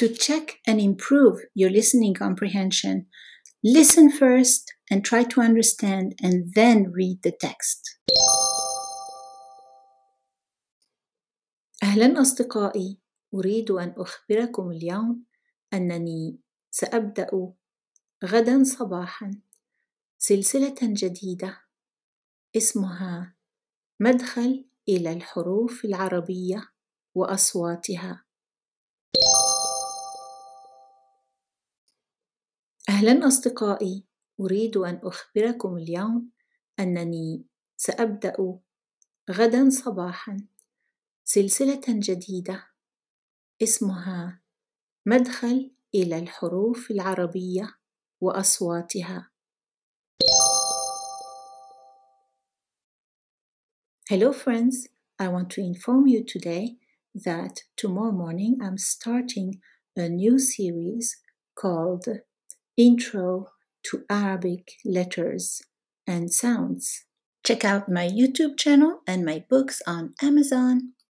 to check and improve your listening comprehension, listen first and try to understand and then read the text. أهلا أصدقائي، أريد أن أخبركم اليوم أنني سأبدأ غدا صباحا سلسلة جديدة اسمها مدخل إلى الحروف العربية وأصواتها. أهلا أصدقائي، أريد أن أخبركم اليوم أنني سأبدأ غدا صباحا سلسلة جديدة اسمها مدخل إلى الحروف العربية وأصواتها. Hello, friends. I want to inform you today that tomorrow morning I'm starting a new series called Intro to Arabic Letters and Sounds. Check out my YouTube channel and my books on Amazon.